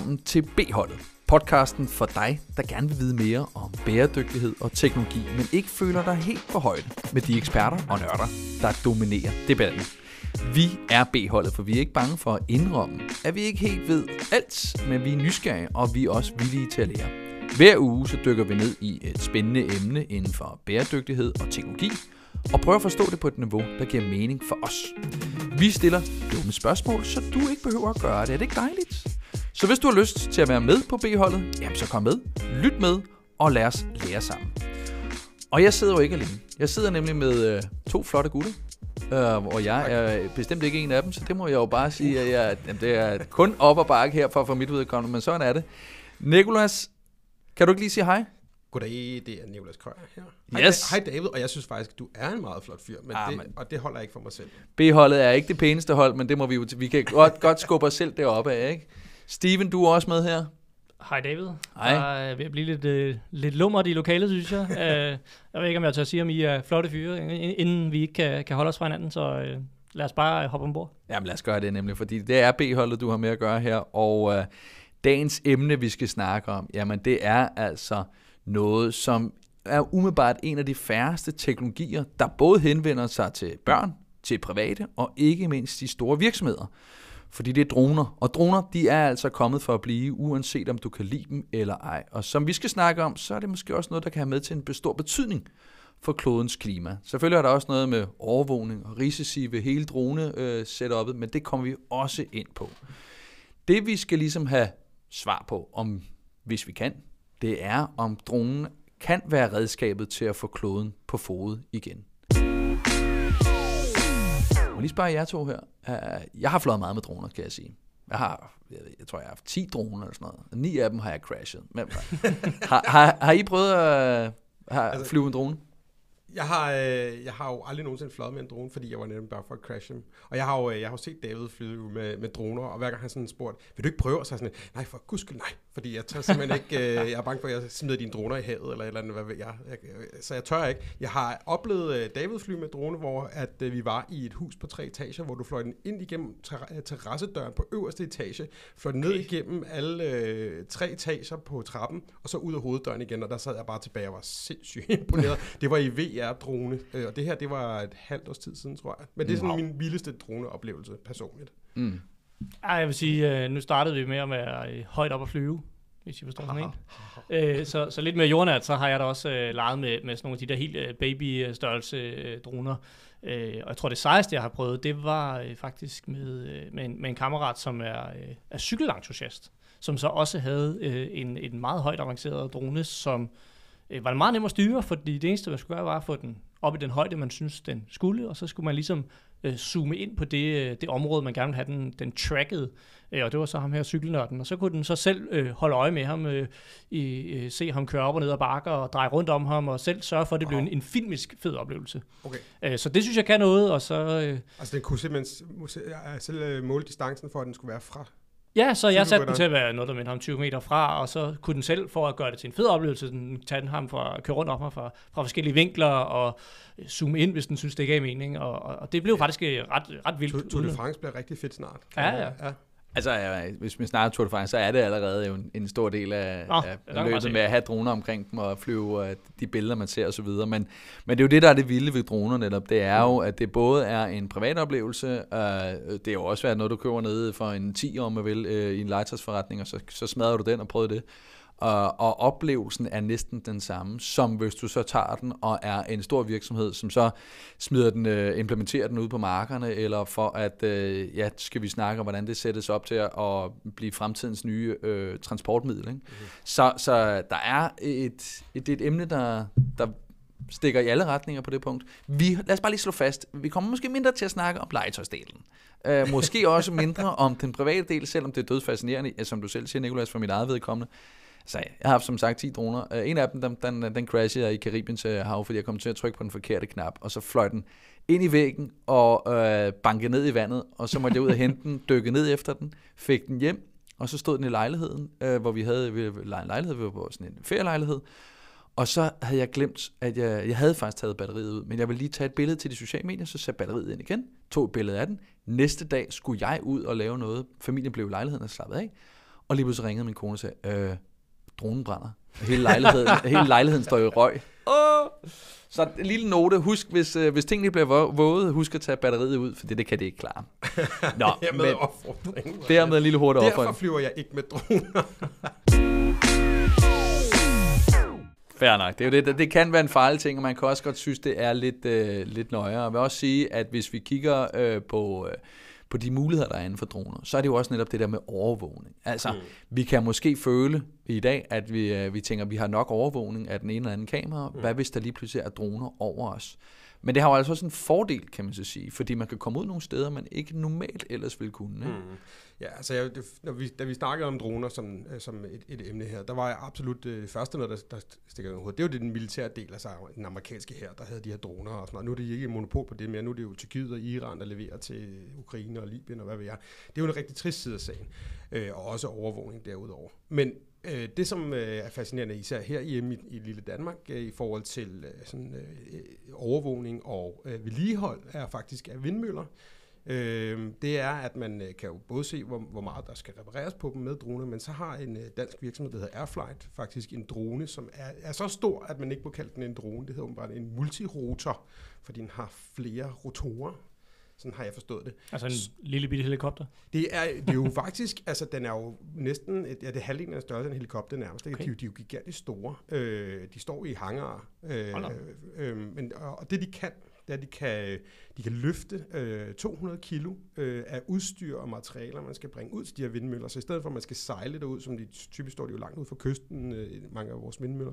Velkommen til B-holdet. Podcasten for dig, der gerne vil vide mere om bæredygtighed og teknologi, men ikke føler dig helt på højde med de eksperter og nørder, der dominerer debatten. Vi er B-holdet, for vi er ikke bange for at indrømme, at vi ikke helt ved alt, men vi er nysgerrige, og vi er også villige til at lære. Hver uge så dykker vi ned i et spændende emne inden for bæredygtighed og teknologi, og prøver at forstå det på et niveau, der giver mening for os. Vi stiller dumme spørgsmål, så du ikke behøver at gøre det. Er det ikke dejligt? Så hvis du har lyst til at være med på B-holdet, jamen så kom med, lyt med, og lad os lære sammen. Og jeg sidder jo ikke alene. Jeg sidder nemlig med øh, to flotte gutter, øh, og jeg er bestemt ikke en af dem, så det må jeg jo bare sige, at jeg, jamen, det er kun op og bakke her for at få mit udkommende, men sådan er det. Nikolas, kan du ikke lige sige hej? Goddag, det er Nicolas Krøyer her. Yes. Hej, hej David, og jeg synes faktisk, du er en meget flot fyr, men Ah, det, og det holder jeg ikke for mig selv. B-holdet er ikke det pæneste hold, men det må vi jo, vi kan godt, godt skubbe os selv deroppe af, ikke? Steven, du er også med her. Hej David. Hej. Jeg er ved at blive lidt, øh, lidt lummert i lokalet, synes jeg. øh, jeg ved ikke, om jeg tør sige, om I er flotte fyre, ind- inden vi ikke kan, kan holde os fra hinanden, så øh, lad os bare hoppe ombord. Jamen lad os gøre det nemlig, fordi det er B-holdet, du har med at gøre her, og øh, dagens emne, vi skal snakke om, jamen det er altså noget, som er umiddelbart en af de færreste teknologier, der både henvender sig til børn, til private og ikke mindst de store virksomheder. Fordi det er droner, og droner de er altså kommet for at blive, uanset om du kan lide dem eller ej. Og som vi skal snakke om, så er det måske også noget, der kan have med til en stor betydning for klodens klima. Selvfølgelig er der også noget med overvågning og risici ved hele drone-setupet, øh, men det kommer vi også ind på. Det vi skal ligesom have svar på, om hvis vi kan, det er om dronen kan være redskabet til at få kloden på fod igen. Jeg må lige spørge jer to her. Uh, Jeg har fløjet meget med droner, kan jeg sige. Jeg har, jeg, jeg tror, jeg har haft 10 droner eller sådan noget. Og Ni af dem har jeg crashet. Men, har, har, har I prøvet at har, Altså- flyve en drone? Jeg har, øh, jeg har jo aldrig nogensinde fløjet med en drone, fordi jeg var netop bare for at crashe dem. Og jeg har jo, øh, jeg har jo set David flyve med, med droner, og hver gang han sådan spurgt, vil du ikke prøve? Og så er sådan, nej, for guds skyld, nej. Fordi jeg tør simpelthen ikke, øh, jeg er bange for, at jeg smider dine droner i havet, eller eller andet, hvad ved jeg. jeg så jeg tør ikke. Jeg har oplevet øh, David flyve med drone, hvor at, øh, vi var i et hus på tre etager, hvor du fløj den ind igennem øh, terrassedøren på øverste etage, fløj den ned Okay. igennem alle øh, tre etager på trappen, og så ud af hoveddøren igen, og der sad jeg bare tilbage og var sindssygt imponeret. det var i VR-drone, øh, og det her, det var et halvt års tid siden, tror jeg. Men det er sådan Wow. min vildeste droneoplevelse personligt. Mm. Ej, jeg vil sige, øh, nu startede vi med at være øh, højt op at flyve, hvis I forstår sådan en. Øh, så, så lidt mere jordnært, så har jeg da også øh, leget med, med sådan nogle af de der helt øh, baby-størrelse øh, droner. Øh, og jeg tror, det sejeste, jeg har prøvet, det var øh, faktisk med, øh, med, en, med en kammerat, som er, øh, er cykelentusiast, som så også havde øh, en, en meget højt avanceret drone, som øh, var meget nem at styre, fordi det eneste, man skulle gøre, var at få den op i den højde, man synes, den skulle, og så skulle man ligesom øh, zoome ind på det, øh, det område, man gerne ville have den, den tracket, øh, og det var så ham her cykelnørden, og så kunne den så selv øh, holde øje med ham, øh, i, øh, se ham køre op og ned ad bakker, og dreje rundt om ham, og selv sørge for, at det blev en, en filmisk fed oplevelse. Okay. Øh, så det synes jeg kan noget, og så... Øh, Altså, den kunne simpelthen jeg selv øh, måle distancen for, at den skulle være fra. Ja, så jeg satte den til at være noget, der mindte ham 20 meter fra, og så kunne den selv, for at gøre det til en fed oplevelse, den tage den ham for at køre rundt om mig fra, fra forskellige vinkler, og zoome ind, hvis den synes, det gav mening, og, og, det blev faktisk øh, ret, ret vildt. Tour, de France bliver rigtig fedt snart. Ja, ja. ja. Altså, hvis vi snakker Tour de France, så er det allerede jo en, en stor del af, Nå, af man løbet med at have droner omkring dem og flyve og de billeder, man ser osv. Men, men det er jo det, der er det vilde ved droner netop. Det er jo, at det både er en privat oplevelse, øh, det er jo også været noget, du køber nede for en 10 om man vil, øh, i en legetøjsforretning, og så, så smadrer du den og prøver det. Og, og oplevelsen er næsten den samme, som hvis du så tager den og er en stor virksomhed, som så smider den, øh, implementerer den ud på markerne, eller for at, øh, ja, skal vi snakke om, hvordan det sættes op til at, at blive fremtidens nye øh, transportmiddel. Ikke? Mm-hmm. Så, så der er et, et, et emne, der, der stikker i alle retninger på det punkt. Vi, lad os bare lige slå fast, vi kommer måske mindre til at snakke om legetøjsdelen. Uh, måske også mindre om den private del, selvom det er dødsfascinerende, ja, som du selv siger, Nikolas, for mit eget vedkommende. Så jeg har haft som sagt 10 droner. Uh, en af dem, den, den, den crashede i Karibiens uh, øh, hav, fordi jeg kom til at trykke på den forkerte knap, og så fløj den ind i væggen og uh, bankede ned i vandet, og så måtte jeg ud og hente den, dykke ned efter den, fik den hjem, og så stod den i lejligheden, uh, hvor vi havde vi, en lejlighed, vi var på sådan en ferielejlighed, og så havde jeg glemt, at jeg, jeg havde faktisk taget batteriet ud, men jeg ville lige tage et billede til de sociale medier, så satte batteriet ind igen, tog et billede af den. Næste dag skulle jeg ud og lave noget. Familien blev i lejligheden og slappet af. Og lige pludselig ringede min kone og sagde, øh, dronen brænder. Hele lejligheden, hele lejligheden står i røg. Oh! Så en lille note, husk, hvis, øh, hvis tingene bliver våde, husk at tage batteriet ud, for det, det kan det ikke klare. Nå, dermed men, opfordring. Dermed en lille hurtig opfordring. Derfor flyver jeg ikke med droner. Fair nok. Det, er jo det, det kan være en fejl ting, og man kan også godt synes, det er lidt, øh, lidt nøjere. Jeg vil også sige, at hvis vi kigger øh, på... Øh, på de muligheder, der er inden for droner, så er det jo også netop det der med overvågning. Altså, mm. vi kan måske føle i dag, at vi, øh, vi tænker, at vi har nok overvågning af den ene eller anden kamera. Mm. Hvad hvis der lige pludselig er droner over os? Men det har jo altså også en fordel, kan man så sige, fordi man kan komme ud nogle steder, man ikke normalt ellers ville kunne. Ikke? Mm. Ja, altså jeg, det, når vi, da vi snakkede om droner som, øh, som et, et emne her, der var jeg absolut det øh, første noget, der, der stikker hovedet. Det var det den militære del, altså den amerikanske her, der havde de her droner og sådan noget. Nu er det ikke monopol på det mere, nu er det jo Tyrkiet og Iran, der leverer til Ukraine og Libyen og hvad ved jeg. Det er jo en rigtig trist side af sagen, øh, og også overvågning derudover. Men Øh, det, som øh, er fascinerende, især her hjemme i, i lille Danmark, øh, i forhold til øh, sådan, øh, overvågning og øh, vedligehold, er faktisk af vindmøller. Øh, det er, at man øh, kan jo både se, hvor, hvor meget der skal repareres på dem med droner, men så har en øh, dansk virksomhed, der hedder Airflight, faktisk en drone, som er, er så stor, at man ikke må kalde den en drone. Det hedder bare en multirotor, fordi den har flere rotorer. Sådan har jeg forstået det. Altså en lille bitte helikopter? Det er, det er jo faktisk, altså den er jo næsten, ja, det er halvdelen af størrelse af en helikopter nærmest. Okay. De, de er jo gigantisk store. Øh, de står i hangar. Øh, øh, men, og det de kan, det er, at de kan, de kan løfte øh, 200 kilo øh, af udstyr og materialer, man skal bringe ud til de her vindmøller. Så i stedet for, at man skal sejle derud, som de typisk står de jo langt ud fra kysten, øh, mange af vores vindmøller,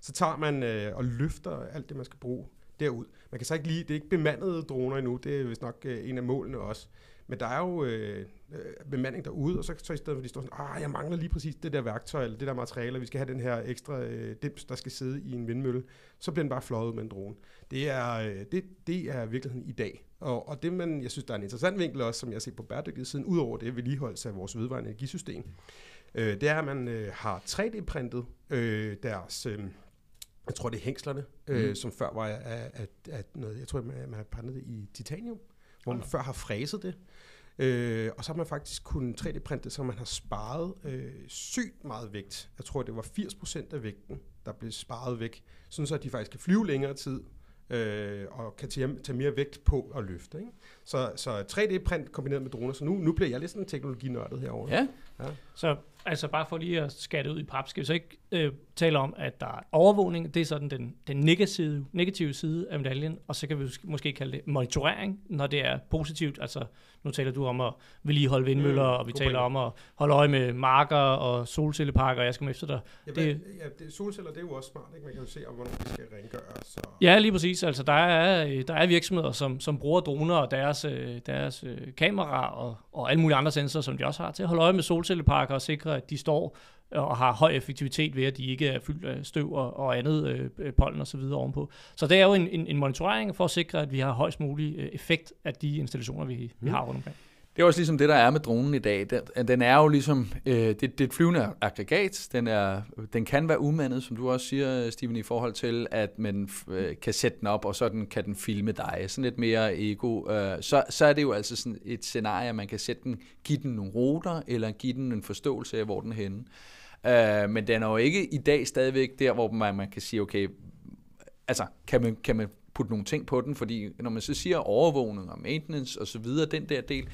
så tager man øh, og løfter alt det, man skal bruge derud. Man kan så ikke lige, det er ikke bemandede droner endnu, det er vist nok øh, en af målene også. Men der er jo øh, øh, bemanding derude, og så, så i stedet for, de står sådan, ah, jeg mangler lige præcis det der værktøj, eller det der materiale, vi skal have den her ekstra øh, dims, der skal sidde i en vindmølle, så bliver den bare fløjet med en drone. Det er, øh, det, det er virkeligheden i dag. Og, og det, man, jeg synes, der er en interessant vinkel også, som jeg ser på bæredygtighedssiden, udover det vedligeholdelse af vores vedvarende energisystem, øh, det er, at man øh, har 3D-printet øh, deres... Øh, jeg tror, det er hængslerne, øh, mm. som før var af, af, af noget, jeg tror, man, man har printet det i titanium, hvor man før har fræset det. Øh, og så har man faktisk kunnet 3D-printe så man har sparet øh, sygt meget vægt. Jeg tror, det var 80% af vægten, der blev sparet væk, sådan så at de faktisk kan flyve længere tid, øh, og kan tage, tage mere vægt på at løfte. Ikke? Så, så 3D-print kombineret med droner, så nu, nu bliver jeg lidt sådan teknologinørdet herovre. Ja. ja. Så altså bare for lige at skatte ud i pap, skal vi så ikke øh, tale om, at der er overvågning, det er sådan den, den negative, negative side af medaljen, og så kan vi måske kalde det monitorering, når det er positivt, altså nu taler du om at vedligeholde vindmøller, mm, og vi taler om at holde øje med marker og solcelleparker, og jeg skal med efter dig. Ja, det, ja, det, solceller, det er jo også smart, ikke? Man kan jo se, om hvornår de skal rengøres. Og... Ja, lige præcis. Altså, der er, der er virksomheder, som, som bruger droner og deres, øh, deres øh, kameraer og, og alle mulige andre sensorer, som de også har, til at holde øje med solcelleparker og sikre, at de står og har høj effektivitet ved, at de ikke er fyldt af støv og, og andet øh, pollen og så videre ovenpå. Så det er jo en, en, en monitorering for at sikre, at vi har højst mulig øh, effekt af de installationer, vi, vi har rundt omkring. Det er også ligesom det, der er med dronen i dag. Den, den er jo ligesom, øh, det, det er et flyvende aggregat. Den, er, den kan være umandet, som du også siger, Steven, i forhold til, at man øh, kan sætte den op, og så den, kan den filme dig. Sådan lidt mere ego. Øh, så, så er det jo altså sådan et scenarie, at man kan sætte den, give den nogle ruter, eller give den en forståelse af, hvor den er henne. Øh, men den er jo ikke i dag stadigvæk der, hvor man, man kan sige, okay, altså, kan man, kan man putte nogle ting på den, fordi når man så siger overvågning og maintenance og så videre, den der del,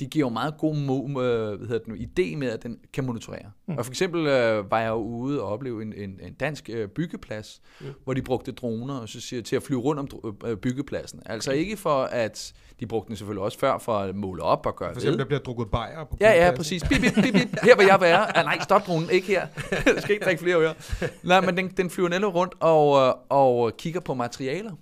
det giver jo meget god mo- øh, hvad hedder den, idé med, at den kan monitorere. Mm. Og for eksempel øh, var jeg jo ude og opleve en, en, en dansk øh, byggeplads, mm. hvor de brugte droner og så siger, til at flyve rundt om øh, byggepladsen. Altså ikke for, at de brugte den selvfølgelig også før for at måle op og gøre For eksempel, ved. der bliver drukket bajer på Ja, ja, præcis. Bip, bip, bip, bip. Her vil jeg være. Ah, nej, stop dronen. Ikke her. jeg skal ikke drikke flere ører. Nej, men den, den flyver netop rundt og, øh, og kigger på materialer.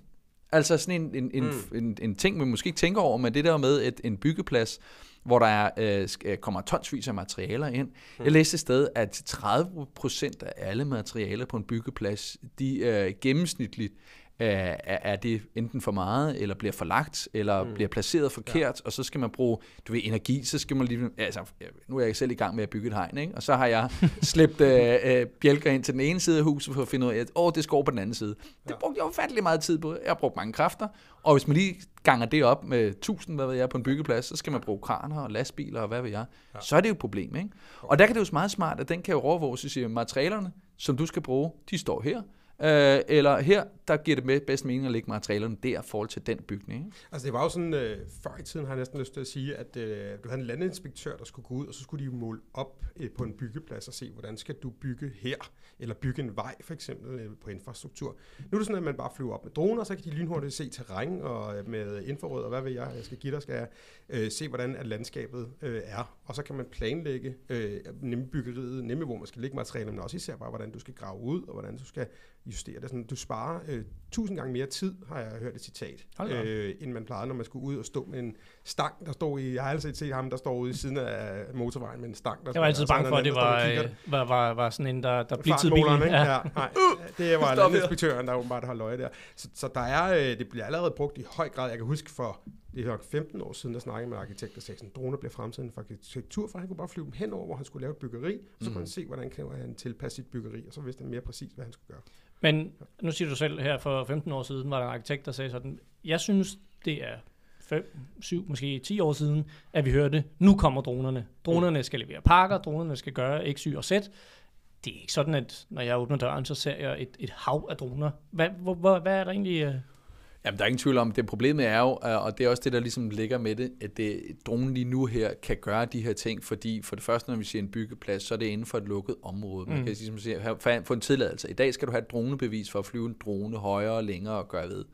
Altså sådan en, en, en, mm. en, en ting, man måske ikke tænker over, men det der med et, en byggeplads, hvor der er, øh, øh, kommer tonsvis af materialer ind. Mm. Jeg læste et sted, at 30% af alle materialer på en byggeplads, de øh, gennemsnitligt er, er det enten for meget, eller bliver forlagt, eller mm. bliver placeret forkert, ja. og så skal man bruge, du ved, energi, så skal man lige, altså, nu er jeg selv i gang med at bygge et hegn, ikke? og så har jeg slæbt øh, øh, bjælker ind til den ene side af huset, for at finde ud af, at åh, det skal på den anden side. Det brugte jeg ufattelig meget tid på. Jeg har brugt mange kræfter, og hvis man lige ganger det op med 1000, hvad ved jeg, på en byggeplads, så skal man bruge kraner og lastbiler og hvad ved jeg, ja. så er det jo et problem. Ikke? Og der kan det jo meget smart, at den kan jo overvåge, så siger materialerne, som du skal bruge, de står her. Øh, eller her, der giver det med bedst mening at lægge materialerne der i forhold til den bygning. Ikke? Altså det var jo sådan, øh, før i tiden har jeg næsten lyst til at sige, at øh, du havde en landinspektør, der skulle gå ud, og så skulle de måle op øh, på en byggeplads og se, hvordan skal du bygge her, eller bygge en vej for eksempel øh, på infrastruktur. Nu er det sådan, at man bare flyver op med droner, så kan de lynhurtigt se terræn og øh, med infrarød, og hvad ved jeg, jeg skal give dig, skal jeg øh, se, hvordan at landskabet øh, er, og så kan man planlægge øh, nemme byggeriet, nemme hvor man skal lægge materialer, men også især bare, hvordan du skal grave ud, og hvordan du skal justere det. Sådan, du sparer øh, tusind gange mere tid, har jeg hørt et citat, øh, end man plejede, når man skulle ud og stå med en stang, der stod i, jeg har altid set ham, der står ude i siden af motorvejen med en stang. Der jeg var altid bange for, at det var, øh, var, var, var sådan en, der, der blitzede bilen. Ja. ja. nej, det var landinspektøren, der åbenbart holdt øje der. Så, så der er, øh, det bliver allerede brugt i høj grad. Jeg kan huske for det er nok 15 år siden, der snakkede med arkitekt, der sagde, at droner bliver fremtiden for arkitektur, for han kunne bare flyve dem henover, hvor han skulle lave et byggeri, så kunne mm. han se, hvordan kan han tilpasse sit byggeri, og så vidste han mere præcis, hvad han skulle gøre. Men nu siger du selv, her for 15 år siden var der en arkitekt, der sagde sådan, jeg synes, det er 5, 7, måske 10 år siden, at vi hørte, nu kommer dronerne. Dronerne skal levere pakker, dronerne skal gøre X, Y og Z. Det er ikke sådan, at når jeg åbner døren, så ser jeg et, et hav af droner. Hvad, hvor, hvad er der egentlig... Øh? Jamen, der er ingen tvivl om, det problemet er jo, og det er også det, der ligesom ligger med det, at det, dronen lige nu her kan gøre de her ting, fordi for det første, når vi siger en byggeplads, så er det inden for et lukket område. Man mm. kan ligesom sige, få en tilladelse. I dag skal du have et dronebevis for at flyve en drone højere og længere og gøre ved.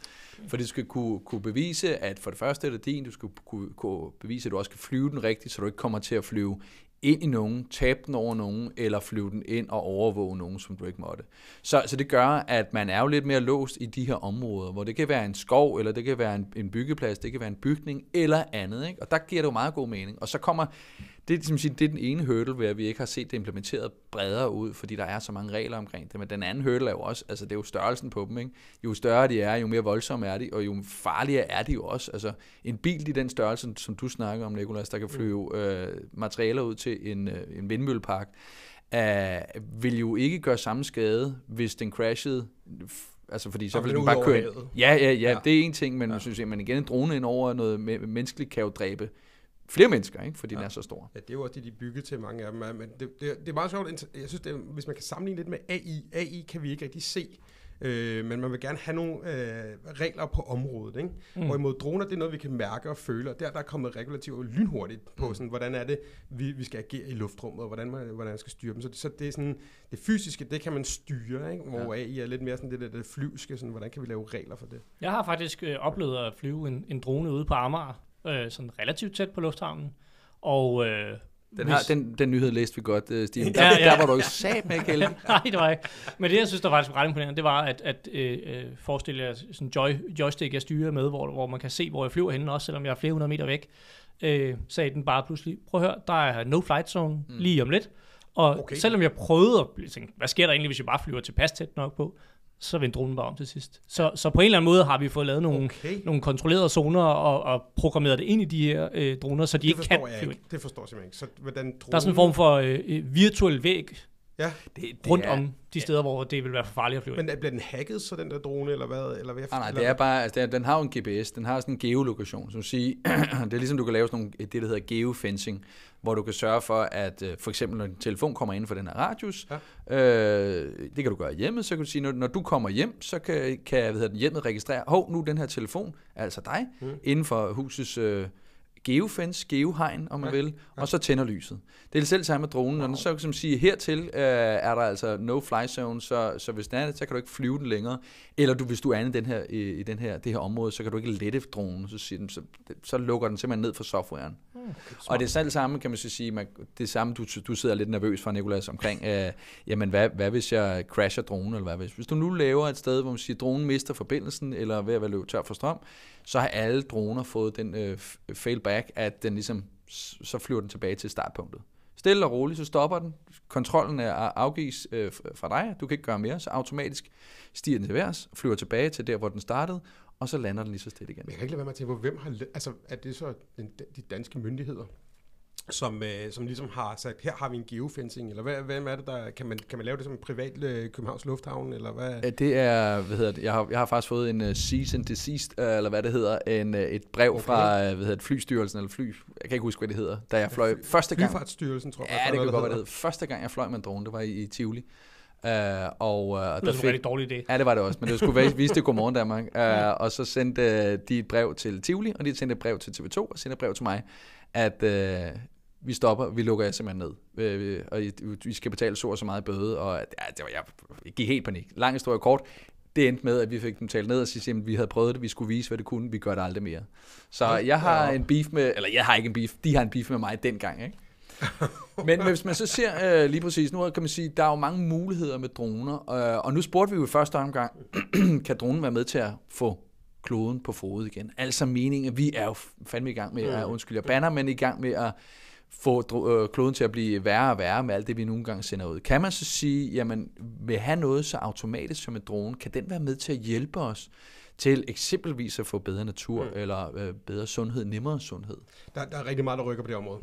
For det skal kunne, kunne bevise, at for det første er det din, du skal kunne, kunne bevise, at du også kan flyve den rigtigt, så du ikke kommer til at flyve ind i nogen, tabe den over nogen, eller flyve den ind og overvåge nogen, som du ikke måtte. Så, så det gør, at man er jo lidt mere låst i de her områder, hvor det kan være en skov, eller det kan være en, en byggeplads, det kan være en bygning, eller andet. Ikke? Og der giver det jo meget god mening. Og så kommer det, ligesom sige, det er den ene hurdle, ved at vi ikke har set det implementeret bredere ud, fordi der er så mange regler omkring det. Men den anden hurdle er jo også, altså det er jo størrelsen på dem. Ikke? Jo større de er, jo mere voldsomme er de, og jo farligere er de jo også. Altså en bil i den størrelse, som du snakker om, Nikolas, der kan mm. flyve øh, materialer ud til en, øh, en vindmøllepark, øh, vil jo ikke gøre samme skade, hvis den crashede Altså fordi så vil den bare køre Ja, ja, ja, ja, det er en ting, men ja. synes jeg, men igen en drone ind over noget menneskeligt kan jo dræbe flere mennesker, ikke? fordi ja. den er så stor. Ja, det er jo også det, de er bygget til, mange af dem. Men det, det, det er meget sjovt. Jeg synes, det, hvis man kan sammenligne lidt med AI, AI kan vi ikke rigtig se. Øh, men man vil gerne have nogle øh, regler på området. Ikke? Mm. Hvorimod droner, det er noget, vi kan mærke og føle, og der, der er kommet regulativer lynhurtigt på, mm. sådan, hvordan er det, vi, vi skal agere i luftrummet, og hvordan man, hvordan man skal styre dem. Så, så det er sådan, det fysiske, det kan man styre, ikke? hvor ja. AI er lidt mere sådan det der det flyvske, sådan, hvordan kan vi lave regler for det? Jeg har faktisk øh, oplevet at flyve en, en drone ude på Amager, øh, sådan relativt tæt på lufthavnen. Og øh, den, har, den, den nyhed læste vi godt, uh, Steven. Der, ja, ja. der var du ikke sat med, Kjell. Nej, det var ikke. Men det, jeg synes, der var faktisk ret imponerende, det var, at, at øh, øh, forestille jer sådan joy, joystick, jeg styrer med, hvor, hvor man kan se, hvor jeg flyver henne, også selvom jeg er flere hundrede meter væk. Øh, sagde den bare pludselig, prøv at høre, der er no flight zone mm. lige om lidt. Og okay. selvom jeg prøvede at tænke, hvad sker der egentlig, hvis jeg bare flyver tilpas tæt nok på, så vendte dronen bare om til sidst. Så, så på en eller anden måde har vi fået lavet nogle, okay. nogle kontrollerede zoner og, og programmeret det ind i de her øh, droner, så de det ikke kan flyve ikke. Det forstår jeg simpelthen ikke. Så, hvordan drone... Der er sådan en form for øh, øh virtuel væg ja. det, det rundt er, om de steder, hvor det vil være for farligt at flyve. Men bliver den hacket, så den der drone, eller hvad? Eller hvad nej, nej, det er bare, altså, den har jo en GPS, den har sådan en geolokation, som siger, det er ligesom, du kan lave sådan nogle, det, der hedder geofencing, hvor du kan sørge for, at øh, for eksempel når din telefon kommer ind for den her radius, ja. øh, det kan du gøre hjemme, så kan du sige, når, når du kommer hjem, så kan, kan hvad hedder, hjemmet registrere, hov, nu den her telefon altså dig, mm. inden for husets øh, geofence, geohegn, om man ja, vil, ja. og så tænder lyset. Det er det selv samme med dronen, wow. og så kan man sige, hertil øh, er der altså no fly zone, så, så hvis den er det, så kan du ikke flyve den længere, eller du, hvis du er i, den her, i, i den her, det her område, så kan du ikke lette dronen, så, siger den, så, så lukker den simpelthen ned for softwaren. Og det er selv samme, kan man så sige, man, det samme, du, du sidder lidt nervøs for, Nikolas, omkring, øh, jamen hvad, hvad hvis jeg crasher dronen, eller hvad hvis, hvis du nu laver et sted, hvor man siger, dronen mister forbindelsen, eller ved at være løbet tør for strøm, så har alle droner fået den øh, failback, at den ligesom, så flyver den tilbage til startpunktet. Stille og roligt, så stopper den. Kontrollen er afgives øh, fra dig. Du kan ikke gøre mere, så automatisk stiger den til værs, flyver tilbage til der, hvor den startede, og så lander den lige så stille igen. Men jeg kan ikke lade være med at tænke på, hvem har... Altså, er det så den, de danske myndigheder, som, øh, som ligesom har sagt, her har vi en geofencing, eller hvad, hvem er det, der... Kan man, kan man lave det som en privat øh, Københavns Lufthavn, eller hvad? Det er, hvad hedder det, jeg har, jeg har faktisk fået en uh, cease and desist, uh, eller hvad det hedder, en, uh, et brev okay. fra, uh, hvad hedder det, flystyrelsen, eller fly, jeg kan ikke huske, hvad det hedder, da jeg fløj fly, første gang. Flyfartsstyrelsen, tror jeg. Ja, det kan godt være, det hedder. Første gang, jeg fløj med en drone, det var i, i Tivoli. Uh, og, uh, det var en rigtig dårlig idé. Ja, det var det også, men det skulle vise det Godmorgen Danmark. Uh, og så sendte de et brev til Tivoli, og de sendte et brev til TV2, og sendte et brev til mig, at uh, vi stopper, vi lukker jer simpelthen ned, uh, og vi skal betale så og så meget bøde, og ja, det var, jeg, jeg gik helt panik. Lang historie kort, det endte med, at vi fik dem talt ned og sige, at vi havde prøvet det, vi skulle vise, hvad det kunne, vi gør det aldrig mere. Så jeg har en beef med, eller jeg har ikke en beef, de har en beef med mig dengang, ikke? Men hvis man så ser øh, lige præcis, nu kan man sige, der er jo mange muligheder med droner, øh, og nu spurgte vi jo i første omgang, kan dronen være med til at få kloden på fod igen? Altså meningen, vi er jo fandme i gang med, at, undskyld, jeg banner, men i gang med at få øh, kloden til at blive værre og værre med alt det, vi nogle gange sender ud. Kan man så sige, jamen, vil have noget så automatisk som en drone, kan den være med til at hjælpe os til eksempelvis at få bedre natur, mm. eller øh, bedre sundhed, nemmere sundhed? Der, der er rigtig meget, der rykker på det område.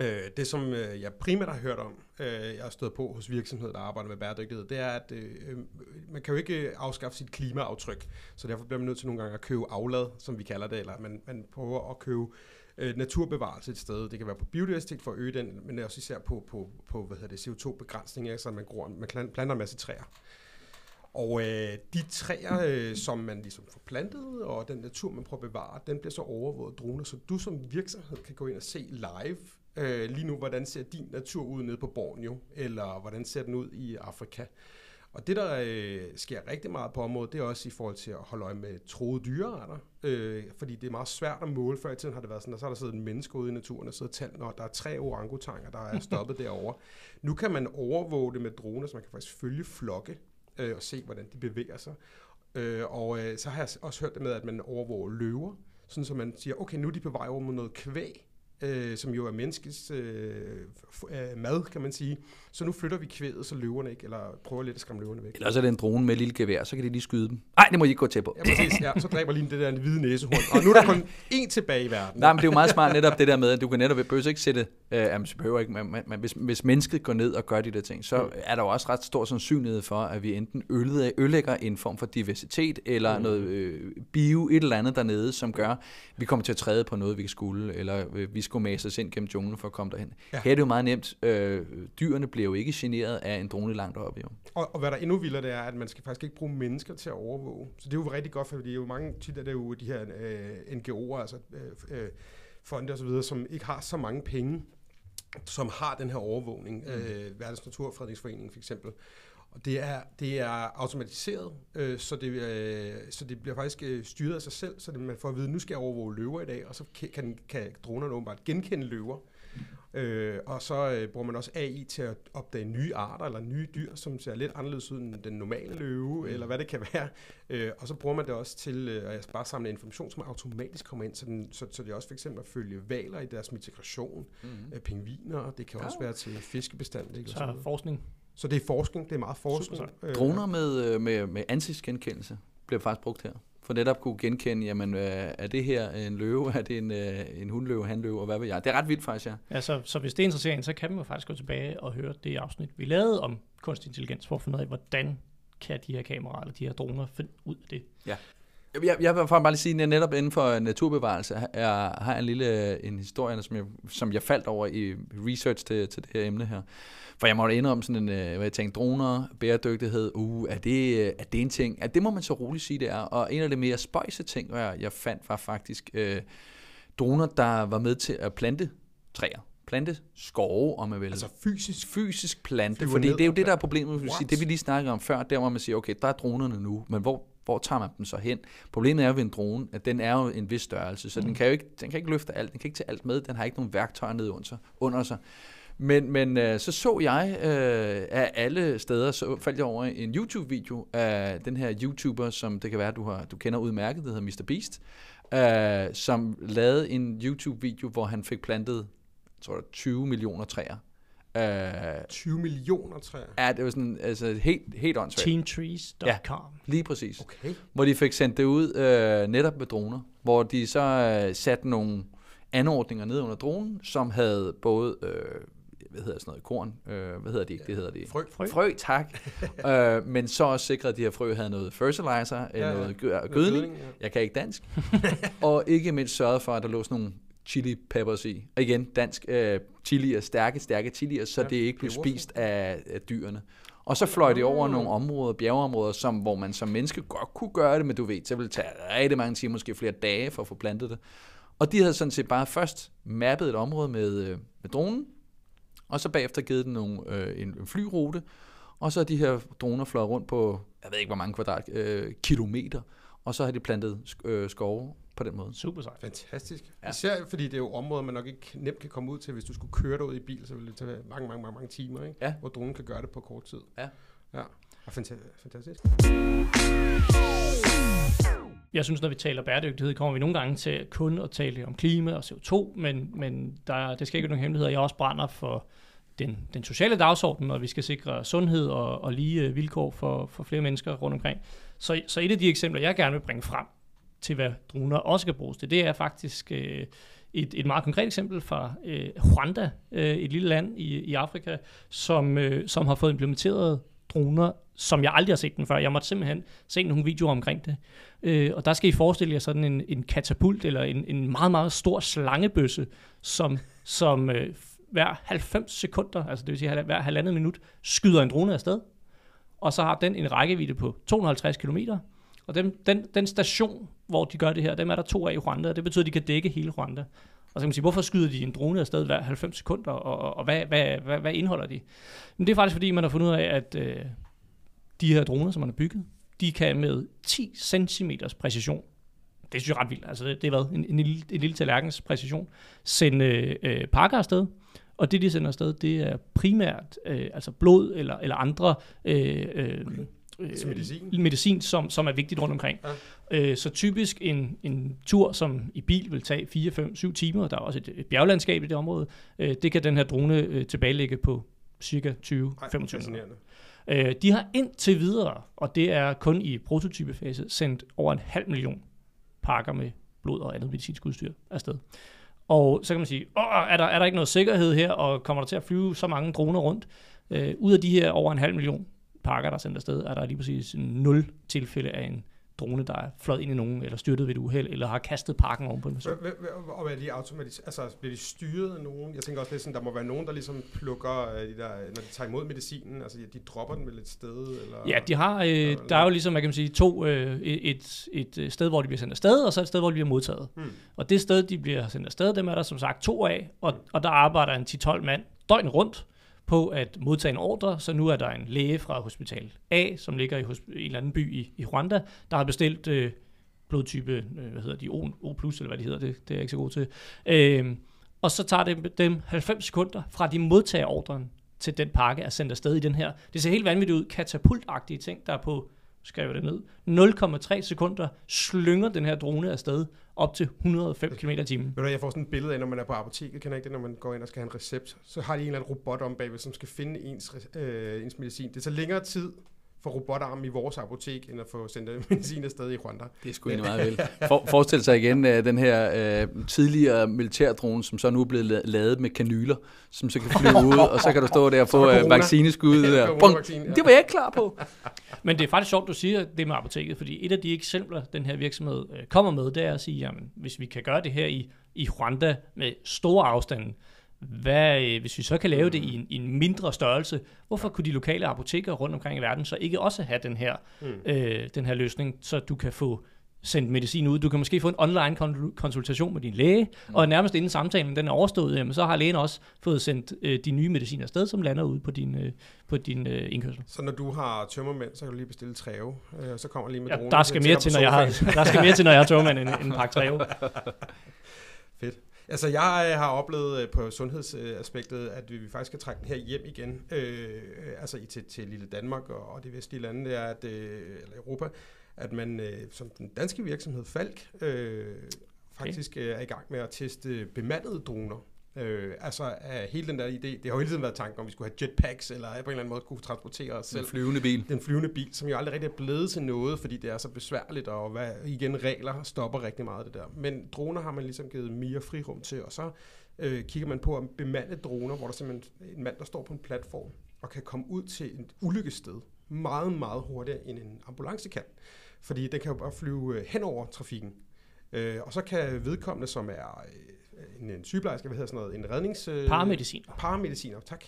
Øh, det, som øh, jeg primært har hørt om, øh, jeg har stået på hos virksomheder, der arbejder med bæredygtighed, det er, at øh, øh man kan jo ikke øh, afskaffe sit klimaaftryk, så derfor bliver man nødt til nogle gange at købe aflad, som vi kalder det, eller man, man prøver at købe øh, naturbevarelse et sted. Det kan være på biodiversitet for at øge den, men også især på, på, på hvad hedder det, CO2-begrænsning, så man, gror, man planter en masse træer. Og øh, de træer, øh, som man ligesom får plantet, og den natur, man prøver at bevare, den bliver så overvåget droner, så du som virksomhed kan gå ind og se live øh, lige nu, hvordan ser din natur ud nede på Borneo, eller hvordan ser den ud i Afrika. Og det, der øh, sker rigtig meget på området, det er også i forhold til at holde øje med troede dyrearter, øh, fordi det er meget svært at måle. Før i tiden har det været sådan, at så har der siddet en menneske ude i naturen og siddet talt, når der er tre orangutanger, der er stoppet derovre. Nu kan man overvåge det med droner, så man kan faktisk følge flokke øh, og se, hvordan de bevæger sig. Øh, og øh, så har jeg også hørt det med, at man overvåger løver, sådan så man siger, okay, nu er de på vej over mod noget kvæg, øh, som jo er menneskets øh, mad, kan man sige. Så nu flytter vi kvædet, så løverne ikke, eller prøver lidt at skræmme løverne væk. Eller så er det en drone med et lille gevær, så kan de lige skyde dem. Nej, det må I ikke gå til på. Ja, præcis. Ja, så dræber lige det der hvide næsehorn. Og nu er der kun én tilbage i verden. Nej, men det er jo meget smart netop det der med, at du kan netop behøver ikke sætte, øh, jamen, så behøver ikke, men, men hvis, hvis mennesket går ned og gør de der ting, så mm. er der jo også ret stor sandsynlighed for, at vi enten ødelægger en form for diversitet, eller mm. noget øh, bio, et eller andet dernede, som gør, at vi kommer til at træde på noget, vi kan skulle, eller øh, vi skulle mase os ind gennem junglen for at komme derhen. Ja. Her er det jo meget nemt. Øh, dyrene bliver jo ikke generet af en drone langt oppe. Jo. Og, og hvad der endnu vildere, det er, at man skal faktisk ikke bruge mennesker til at overvåge. Så det er jo rigtig godt, for det er jo mange tit, er det jo de her øh, NGO'er, altså øh, øh, fonde osv., som ikke har så mange penge, som har den her overvågning. Mm. Øh, Verdens Naturfredningsforening for eksempel. Og det er, det er automatiseret, øh, så, det, øh, så det bliver faktisk øh, styret af sig selv, så det, man får at vide, nu skal jeg overvåge løver i dag, og så kan, kan dronerne åbenbart genkende løver. Øh, og så øh, bruger man også AI til at opdage nye arter eller nye dyr, som ser lidt anderledes ud end den normale løve, mm. eller hvad det kan være. Øh, og så bruger man det også til øh, at bare samle information, som automatisk kommer ind, så, den, så, så det også for eksempel at følge valer i deres migration, mm. øh, pingviner, det kan ja. også være til fiskebestand. Ikke, så forskning. Så det er forskning, det er meget forskning. Øh, Droner med, øh, med, med ansigtsgenkendelse bliver faktisk brugt her. For netop kunne genkende, jamen, øh, er det her en løve, er det en, en hundløve, handløve, og hvad ved jeg. Det er ret vildt faktisk, ja. ja så, så hvis det er interessant, så kan man faktisk gå tilbage og høre det afsnit, vi lavede om kunstig intelligens, for at finde ud af, hvordan kan de her kameraer eller de her droner finde ud af det. Ja. Jeg, jeg vil bare lige sige, at netop inden for naturbevarelse jeg har en lille en historie, som jeg, som jeg faldt over i research til, til det her emne her. For jeg måtte indrømme sådan en, øh, hvad jeg tænkte, droner, bæredygtighed, uh, er det, er det en ting? Ja, det må man så roligt sige, det er. Og en af de mere spøjse ting, jeg, jeg fandt, var faktisk øh, droner, der var med til at plante træer plante skove, om man vil. Altså fysisk? Fysisk plante, fordi det er jo det, der er problemet. Sige, det vi lige snakkede om før, der hvor man siger, okay, der er dronerne nu, men hvor, hvor tager man dem så hen? Problemet er jo ved en drone, at den er jo en vis størrelse, så mm. den, kan jo ikke, den kan ikke løfte alt, den kan ikke tage alt med, den har ikke nogen værktøjer nede under sig. Under sig. Men, men øh, så så jeg øh, af alle steder, så faldt jeg over en YouTube-video af den her YouTuber, som det kan være, du, har, du kender udmærket, det hedder Mr. Beast, øh, som lavede en YouTube-video, hvor han fik plantet tror jeg, 20 millioner træer Uh, 20 millioner træer? Ja, det var sådan altså, helt, helt åndssvagt. Teentrees.com. Ja, lige præcis. Okay. Hvor de fik sendt det ud uh, netop med droner, hvor de så uh, satte nogle anordninger ned under dronen, som havde både uh, hvad hedder sådan noget, korn, øh, hvad hedder det ikke, det hedder det? Frø. Frø, frø tak. øh, men så også sikre, at de her frø havde noget fertilizer, ja. noget gø- gødning, ja. jeg kan ikke dansk, og ikke mindst sørget for, at der lå sådan nogle chili peppers i. Og igen, dansk øh, chilier, stærke, stærke chilier, så ja, det ikke blev spist af, af dyrene. Og så fløj det over nogle områder, bjergeområder, som, hvor man som menneske godt kunne gøre det, men du ved, så ville det tage rigtig mange timer, måske flere dage for at få plantet det. Og de havde sådan set bare først mappet et område med, øh, med dronen, og så bagefter givet den nogle, øh, en, en flyrute, og så er de her droner fløjet rundt på, jeg ved ikke hvor mange kvadrat, øh, kilometer, og så har de plantet øh, skove på den måde. Super sejt. Fantastisk. Ja. Især fordi det er jo områder, man nok ikke nemt kan komme ud til. Hvis du skulle køre derud i bil, så ville det tage mange, mange, mange, mange timer, ikke? Ja. hvor dronen kan gøre det på kort tid. Ja. Ja, og fantastisk. Jeg synes, når vi taler bæredygtighed, kommer vi nogle gange til kun at tale om klima og CO2, men, men der, det skal ikke være nogen hemmeligheder. Jeg også brænder for den, den sociale dagsorden, og vi skal sikre sundhed og, og lige øh, vilkår for, for flere mennesker rundt omkring. Så, så et af de eksempler, jeg gerne vil bringe frem til, hvad droner også kan bruges til, det er faktisk øh, et, et meget konkret eksempel fra øh, Rwanda, øh, et lille land i, i Afrika, som, øh, som har fået implementeret droner, som jeg aldrig har set den før. Jeg måtte simpelthen se nogle videoer omkring det. Øh, og der skal I forestille jer sådan en, en katapult, eller en, en meget, meget stor slangebøsse, som, som øh, hver 90 sekunder, altså det vil sige hver halvandet minut, skyder en drone afsted. Og så har den en rækkevidde på 250 km. Og den, den, den station, hvor de gør det her, dem er der to af i Rwanda, og det betyder, at de kan dække hele Rwanda. Og så kan man sige, hvorfor skyder de en drone afsted hver 90 sekunder, og, og, og hvad, hvad, hvad, hvad indeholder de? Men det er faktisk, fordi man har fundet ud af, at øh, de her droner, som man har bygget, de kan med 10 cm præcision, det synes jeg er ret vildt, altså det, det er hvad, en, en, lille, en lille tallerkens præcision, sende øh, pakker afsted, og det, de sender afsted, det er primært øh, altså blod eller, eller andre øh, øh, øh, medicin, medicin som, som er vigtigt rundt omkring. Ja. Øh, så typisk en, en tur, som i bil vil tage 4, 5, 7 timer, der er også et, et bjerglandskab i det område, øh, det kan den her drone øh, tilbagelægge på cirka 20-25 minutter. Øh, de har indtil videre, og det er kun i prototypefase, sendt over en halv million pakker med blod og andet medicinsk udstyr afsted. Og så kan man sige, Åh, er, der, er der ikke noget sikkerhed her, og kommer der til at flyve så mange droner rundt? Øh, ud af de her over en halv million pakker, der er sendt afsted, er der lige præcis nul tilfælde af en drone, der er fløjet ind i nogen, eller styrtet ved et uheld, eller har kastet pakken oven på en person. Og er de automatisk, altså bliver de styret af nogen? Jeg tænker også lidt sådan, der må være nogen, der ligesom plukker, øh, de der, når de tager imod medicinen, altså de dropper den vel et sted? Eller, ja, de har, øh, der er jo ligesom, man kan sige, to, øh, et, et, et sted, hvor de bliver sendt afsted, og så et sted, hvor de bliver modtaget. Hmm. Og det sted, de bliver sendt afsted, dem er der som sagt to af, og, og der arbejder en 10-12 mand døgnet rundt, på at modtage en ordre, så nu er der en læge fra Hospital A, som ligger i, en eller anden by i, i Rwanda, der har bestilt øh, blodtype, øh, hvad hedder de, O, o+, eller hvad de hedder, det, det er jeg ikke så god til. Øh, og så tager det dem 90 sekunder fra de modtager ordren, til den pakke er sendt afsted i den her. Det ser helt vanvittigt ud, katapultagtige ting, der er på skriver det ned, 0,3 sekunder slynger den her drone afsted op til 105 km i timen. Ved du, jeg får sådan et billede af, når man er på apoteket, kan ikke det, når man går ind og skal have en recept, så har de en eller anden robot om bagved, som skal finde ens, øh, ens medicin. Det tager længere tid for robotarm i vores apotek, end at få sendt medicin afsted i Rwanda. Det er sgu egentlig meget vel. For, forestil sig igen uh, den her uh, tidligere militærdrone, som så nu er blevet lavet med kanyler, som så kan flyve ud, og så kan du stå der og få uh, vaccineskud. Vaccine, ja. Det var jeg ikke klar på. Men det er faktisk sjovt, du siger det med apoteket, fordi et af de eksempler, den her virksomhed uh, kommer med, det er at sige, jamen, hvis vi kan gøre det her i, i Rwanda med store afstande, hvad, øh, hvis vi så kan lave det i en, i en mindre størrelse, hvorfor kunne de lokale apoteker rundt omkring i verden så ikke også have den her, mm. øh, den her løsning, så du kan få sendt medicin ud. Du kan måske få en online konsultation med din læge, mm. og nærmest inden samtalen den er overstået, jamen, så har lægen også fået sendt øh, de nye mediciner afsted, som lander ud på din, øh, på din øh, indkørsel. Så når du har tømmermænd, så kan du lige bestille træve, øh, så kommer lige med ja, der skal mere til, når jeg har, der skal mere til, når jeg har tømmermænd, end en pakke træve. Altså, jeg har oplevet øh, på sundhedsaspektet, at vi faktisk skal trække den her hjem igen, øh, altså til, til lille Danmark og, og de vestlige lande, det er, at, øh, eller Europa, at man øh, som den danske virksomhed Falk øh, faktisk okay. er i gang med at teste bemandede droner. Øh, altså uh, hele den der idé, det har jo hele tiden været tanken om, vi skulle have jetpacks, eller på en eller anden måde kunne transportere os selv. Den flyvende bil. Den flyvende bil, som jo aldrig rigtig er blevet til noget, fordi det er så besværligt, og hvad, igen regler stopper rigtig meget det der. Men droner har man ligesom givet mere frirum til, og så øh, kigger man på at bemande droner, hvor der simpelthen en mand, der står på en platform, og kan komme ud til et ulykkessted meget, meget hurtigere end en ambulance kan. Fordi den kan jo bare flyve øh, hen over trafikken. Øh, og så kan vedkommende, som er øh, en, en sygeplejerske, hvad hedder sådan noget, en rednings... Øh, Paramediciner. Paramediciner, tak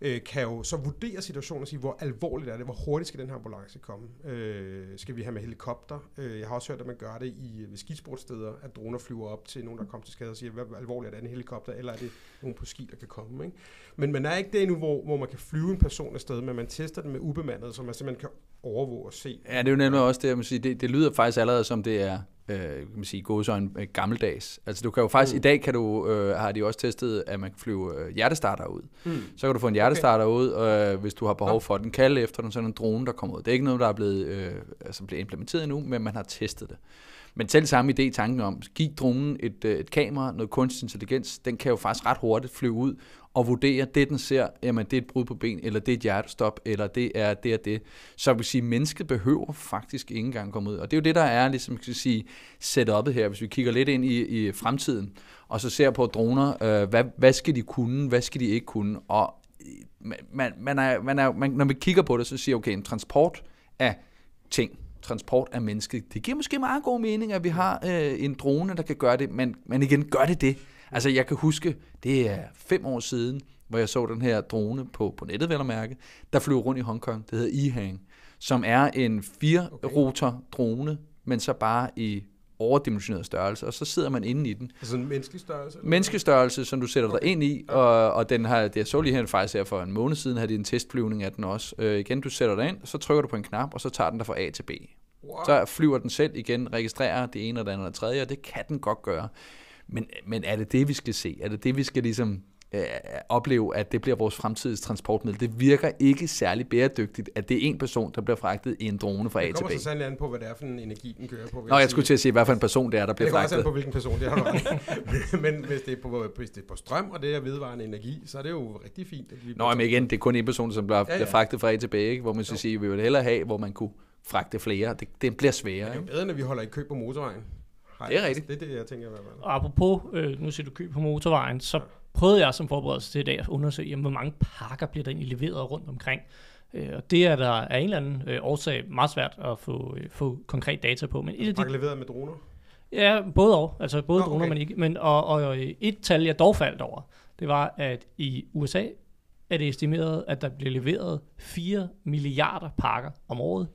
øh, kan jo så vurdere situationen og sige, hvor alvorligt er det, hvor hurtigt skal den her ambulance komme. Øh, skal vi have med helikopter? Øh, jeg har også hørt, at man gør det i ved skisportsteder, at droner flyver op til nogen, der kommer til skade og siger, hvor alvorligt er det en helikopter, eller er det nogen på ski, der kan komme. Ikke? Men man er ikke der endnu, hvor, hvor man kan flyve en person afsted, men man tester den med ubemandet, så man simpelthen kan overvåge og se. Ja, det er jo nemlig også det, jeg må sige, det, det lyder faktisk allerede som det er øh, kan man sige, gåsøjne øh, gammeldags. Altså du kan jo faktisk, mm. i dag kan du, øh, har de også testet, at man kan flyve øh, hjertestarter ud. Mm. Så kan du få en hjertestarter okay. ud, øh, hvis du har behov for den. Kalde efter den, sådan en drone, der kommer ud. Det er ikke noget, der er blevet, øh, altså blevet implementeret endnu, men man har testet det. Men selv samme idé, tanken om, giv dronen et, øh, et kamera, noget kunstig intelligens, den kan jo faktisk ret hurtigt flyve ud og vurdere, det den ser, jamen det er et brud på ben, eller det er et hjertestop, eller det er det og det. Så vil sige, mennesket behøver faktisk ikke engang komme ud. Og det er jo det, der er, ligesom kan sige, setupet her, hvis vi kigger lidt ind i, i fremtiden, og så ser på droner, øh, hvad, hvad skal de kunne, hvad skal de ikke kunne, og øh, man, man er, man er, man, når vi kigger på det, så siger okay, en transport af ting, transport af mennesket, det giver måske meget god mening, at vi har øh, en drone, der kan gøre det, men, men igen, gør det det? Altså, jeg kan huske, det er fem år siden, hvor jeg så den her drone på, på nettet, vel at mærke, der flyver rundt i Hongkong. Det hedder E-Hang, som er en fire-rotor drone, men så bare i overdimensioneret størrelse, og så sidder man inde i den. Altså en menneskelig størrelse? Eller? Menneskelig størrelse, som du sætter okay. dig ind i, og, og den har, det jeg så lige her faktisk her for en måned siden, havde de en testflyvning af den også. Øh, igen, du sætter dig ind, så trykker du på en knap, og så tager den dig fra A til B. Wow. Så flyver den selv igen, registrerer det ene og det andet og det tredje, og det kan den godt gøre. Men, men er det det, vi skal se? Er det det, vi skal ligesom øh, opleve, at det bliver vores fremtidige transportmiddel? Det virker ikke særlig bæredygtigt, at det er en person, der bliver fragtet i en drone fra A til B. Det kommer så sandelig an på, hvad det er for en energi, den kører på. Nå, jeg, jeg skulle til at sige, hvad for en person det er, der bliver fragtet. Det kommer også an på, hvilken person det er. men hvis det, er på, hvis det er på strøm, og det er vedvarende energi, så er det jo rigtig fint. At Nå, men igen, det er kun en person, som bliver, ja, ja. bliver fragtet fra A til B, ikke? hvor man så siger, vi vil hellere have, hvor man kunne fragte flere. Det, det bliver sværere. Det er jo bedre, når vi holder i kø på motorvejen. Hej, det er rigtigt. Det er det, jeg tænker. Hvad og apropos, øh, nu siger du køb på motorvejen, så prøvede jeg som forberedelse til i dag at undersøge, jamen, hvor mange pakker bliver der egentlig leveret rundt omkring. Øh, og det er der af en eller anden øh, årsag meget svært at få, øh, få konkret data på. Men et af de, leveret med droner? Ja, både og. Altså både Nå, droner, okay. men ikke. Men, og, og et tal, jeg dog faldt over, det var, at i USA er det estimeret, at der bliver leveret 4 milliarder pakker om året,